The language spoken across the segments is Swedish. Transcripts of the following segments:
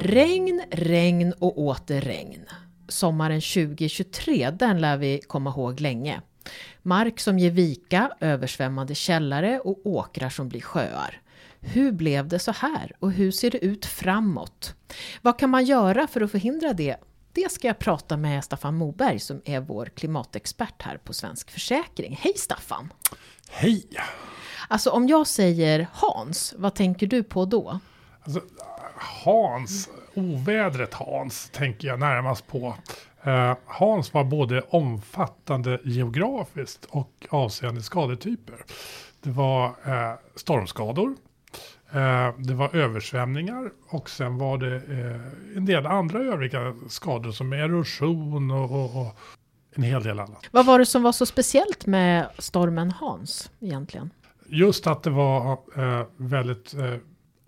Regn, regn och åter regn. Sommaren 2023, den lär vi komma ihåg länge. Mark som ger vika, översvämmade källare och åkrar som blir sjöar. Hur blev det så här och hur ser det ut framåt? Vad kan man göra för att förhindra det? Det ska jag prata med Staffan Moberg som är vår klimatexpert här på Svensk Försäkring. Hej Staffan! Hej! Alltså om jag säger Hans, vad tänker du på då? Alltså, Hans, ovädret Hans, tänker jag närmast på. Eh, Hans var både omfattande geografiskt och avseende skadetyper. Det var eh, stormskador, eh, det var översvämningar och sen var det eh, en del andra övriga skador som erosion och, och, och en hel del annat. Vad var det som var så speciellt med stormen Hans egentligen? Just att det var eh, väldigt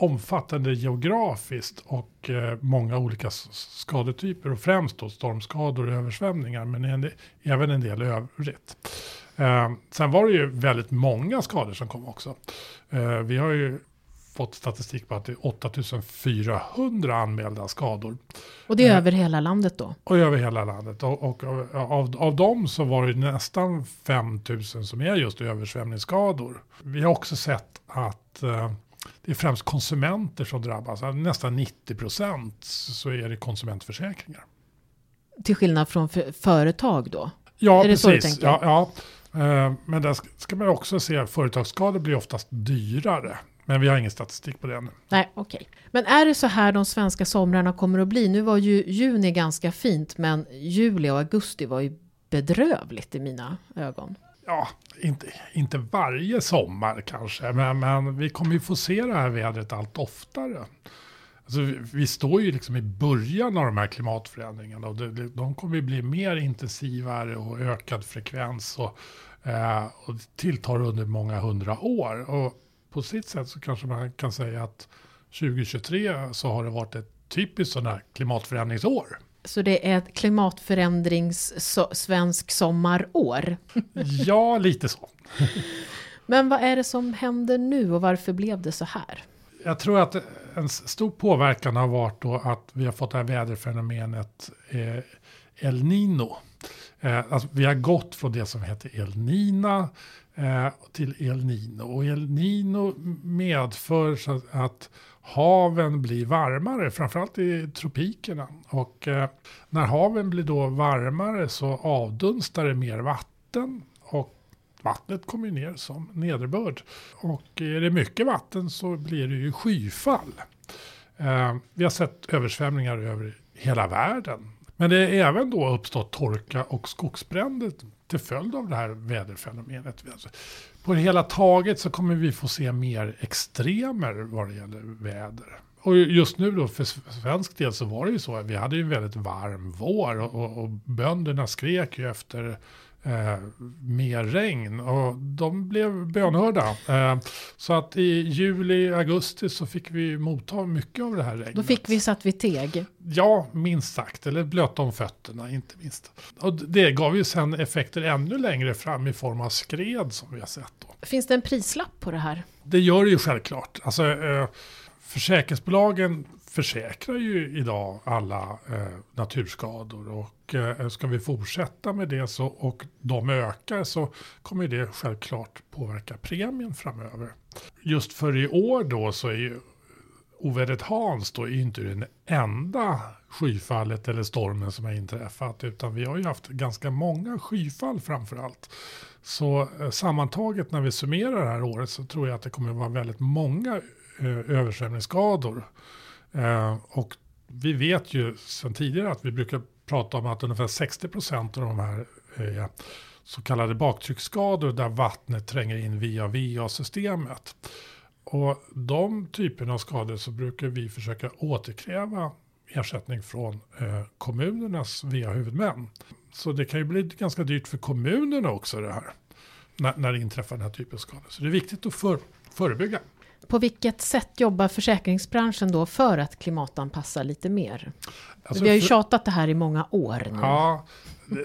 omfattande geografiskt och eh, många olika skadetyper och främst då stormskador och översvämningar men en, även en del övrigt. Eh, sen var det ju väldigt många skador som kom också. Eh, vi har ju fått statistik på att det är 8400 anmälda skador Och det är Eh. över hela landet då? och över hela landet. Och, och av, av dem så var det nästan 5000 som är just översvämningsskador. Vi har också sett att eh, det är främst konsumenter som drabbas. Alltså Nästan 90 procent så är det konsumentförsäkringar. Till skillnad från för, företag då? Ja, precis. Ja, ja. Eh, Men där ska- man också se att företagsskador blir oftast dyrare. Men vi har ingen statistik på det ännu. Nej, okej. Men är det så här de svenska somrarna kommer att bli? Nu var ju juni ganska fint, men juli och augusti var ju bedrövligt i mina ögon. Ja, inte, inte varje sommar kanske, men, men vi kommer ju få se det här vädret allt oftare. Alltså, vi, vi står ju liksom i början av de här klimatförändringarna och det, de kommer ju bli mer intensivare och ökad frekvens och, eh, och tilltar under många hundra år. Och på sitt sätt så kanske man kan säga att 2023 så har det varit ett typiskt sådant här klimatförändringsår. Så det är ett klimatförändrings so svensk sommarår. Ja, lite så. Men vad är det som händer nu och varför blev det så här? Jag tror att en stor påverkan har varit då att vi har fått det här väderfenomenet eh, El Nino. Eh, alltså vi har gått från det som heter El Nina eh, till El Nino. Och El Nino medför så att haven blir varmare, framförallt i tropikerna. Och eh, när haven blir då varmare så avdunstar det mer vatten. Och vattnet kommer ju ner som nederbörd. Och är det mycket vatten så blir det ju skyfall. Eh, vi har sett översvämningar över hela världen. Men det är även då uppstått torka och skogsbränder till följd av det här väderfenomenet. Alltså, på det hela taget så kommer vi få se mer extremer vad det gäller väder. Och just nu då för svensk del så var det ju så att vi hade ju en väldigt varm vår och, och, och bönderna skrek ju efter eh, mer regn och de blev bönhörda. Eh, så att i juli, augusti så fick vi motta mycket av det här regnet. Då fick vi satt vid teg. Ja, minst sagt. Eller blöta om fötterna, inte minst. Och det gav ju sen effekter ännu längre fram i form av skred som vi har sett. Då. Finns det en prislapp på det här? Det gör det ju självklart. Alltså, eh, försäkringsbolagen försäkrar ju idag alla eh, naturskador. Och eh, ska vi fortsätta med det så, och de ökar så kommer det självklart påverka premien framöver. Just för i år då så är ju ovädret Hans då är ju inte den enda skyfallet eller stormen som har inträffat. Utan vi har ju haft ganska många skyfall framför allt. Så eh, sammantaget när vi summerar det här året så tror jag att det kommer att vara väldigt många eh, översvämningsskador. Eh, och vi vet ju sedan tidigare att vi brukar prata om att ungefär 60 procent av de här eh, så kallade baktrycksskador där vattnet tränger in via VA-systemet. Och de typerna av skador så brukar vi försöka återkräva ersättning från eh, kommunernas VA-huvudmän. så det kan ju bli ganska dyrt för kommunerna också det här. När, när det inträffar den här typen av skador. Så det är viktigt att för, förebygga. På vilket sätt jobbar försäkringsbranschen då för att klimatanpassa lite mer? Alltså, Vi har ju tjatat det här i många år nu. Ja,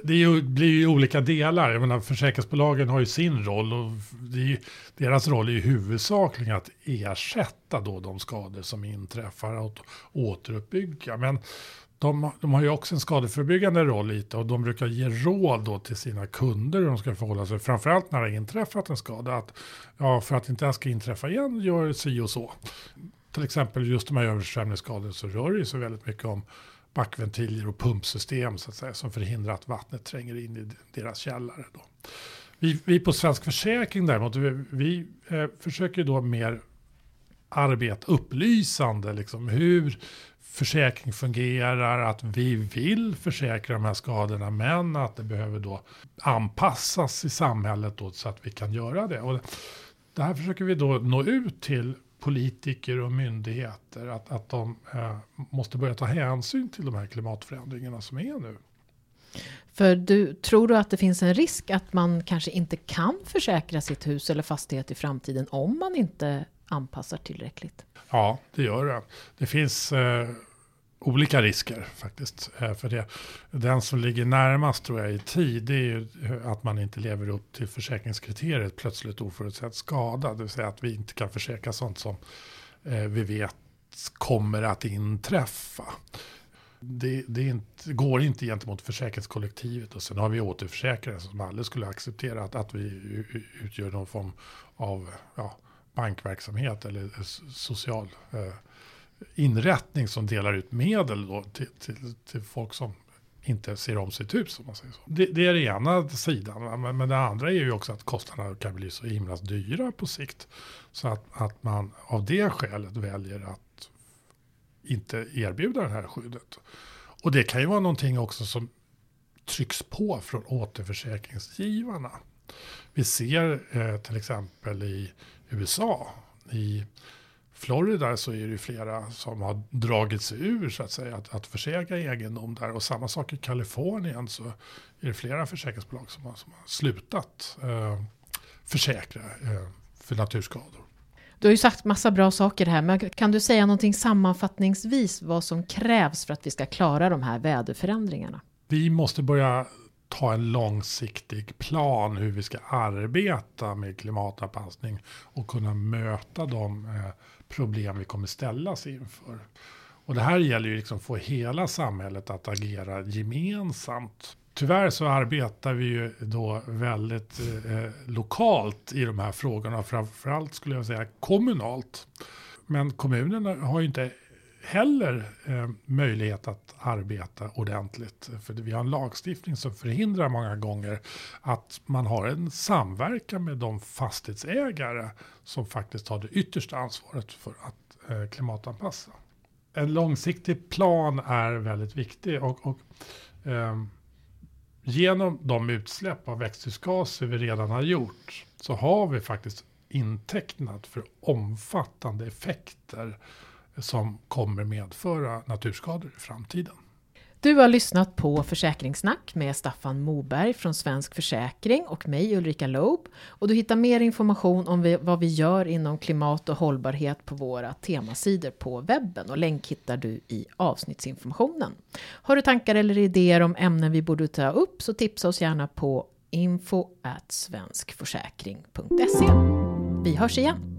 det ju, blir ju olika delar. Jag menar, försäkringsbolagen har ju sin roll och ju, deras roll är ju huvudsakligen att ersätta då de skador som inträffar och återuppbygga. Men de, de, har ju också en skadeförebyggande roll lite och de brukar ge råd då till sina kunder hur de ska förhålla sig. Framförallt när det har inträffat en skada. Att, ja, för att inte det ska inträffa igen, gör si och så. Till exempel just de här översvämningsskadorna så rör det sig väldigt mycket om backventiler och pumpsystem så att säga, som förhindrar att vattnet tränger in i deras källare. Då. Vi, vi på Svensk Försäkring däremot, vi, vi eh, försöker då mer arbeta upplysande, liksom hur försäkring fungerar, att vi vill försäkra de här skadorna, men att det behöver då anpassas i samhället då, så att vi kan göra det. Och det här försöker vi då nå ut till politiker och myndigheter, att, att de eh, måste börja ta hänsyn till de här klimatförändringarna som är nu. För du, tror du att det finns en risk att man kanske inte kan försäkra sitt hus eller fastighet i framtiden om man inte anpassar tillräckligt? Ja, det gör det. Det finns eh, olika risker faktiskt. Eh, för det. Den som ligger närmast tror jag i tid det är ju att man inte lever upp till försäkringskriteriet plötsligt oförutsedd skada. Det vill säga att vi inte kan försäkra sånt som eh, vi vet kommer att inträffa. Det, det inte, går inte gentemot försäkringskollektivet och sen har vi återförsäkrare som aldrig skulle acceptera att, att vi utgör någon form av ja, bankverksamhet eller social eh, inrättning som delar ut medel då till, till, till folk som inte ser om sitt hus. Om man säger så. Det, det är den ena sidan. Men, men det andra är ju också att kostnaderna kan bli så himla dyra på sikt. Så att, att man av det skälet väljer att inte erbjuda det här skyddet. Och det kan ju vara någonting också som trycks på från återförsäkringsgivarna. Vi ser eh, till exempel i USA, i Florida så är det ju flera som har dragit sig ur så att säga att, att försäkra egendom där. Och samma sak i Kalifornien så är det flera försäkringsbolag som har, som har slutat eh, försäkra eh, för naturskador. Du har ju sagt massa bra saker här, men kan du säga någonting sammanfattningsvis vad som krävs för att vi ska klara de här väderförändringarna? Vi måste börja ha en långsiktig plan hur vi ska arbeta med klimatanpassning och kunna möta de eh, problem vi kommer ställas inför. Och det här gäller ju liksom få hela samhället att agera gemensamt. Tyvärr så arbetar vi ju då väldigt eh, lokalt i de här frågorna, framförallt skulle jag säga kommunalt. Men kommunerna har ju inte heller eh, möjlighet att arbeta ordentligt. För vi har en lagstiftning som förhindrar många gånger att man har en samverkan med de fastighetsägare som faktiskt har det yttersta ansvaret för att eh, klimatanpassa. En långsiktig plan är väldigt viktig och, och eh, genom de utsläpp av växthusgaser vi redan har gjort så har vi faktiskt intecknat för omfattande effekter som kommer medföra naturskador i framtiden. Du har lyssnat på Försäkringssnack med Staffan Moberg från Svensk Försäkring och mig Ulrika Loeb. Och du hittar mer information om vad vi gör inom klimat och hållbarhet på våra temasidor på webben och länk hittar du i avsnittsinformationen. Har du tankar eller idéer om ämnen vi borde ta upp så tipsa oss gärna på info svenskförsäkring.se. Vi hörs igen!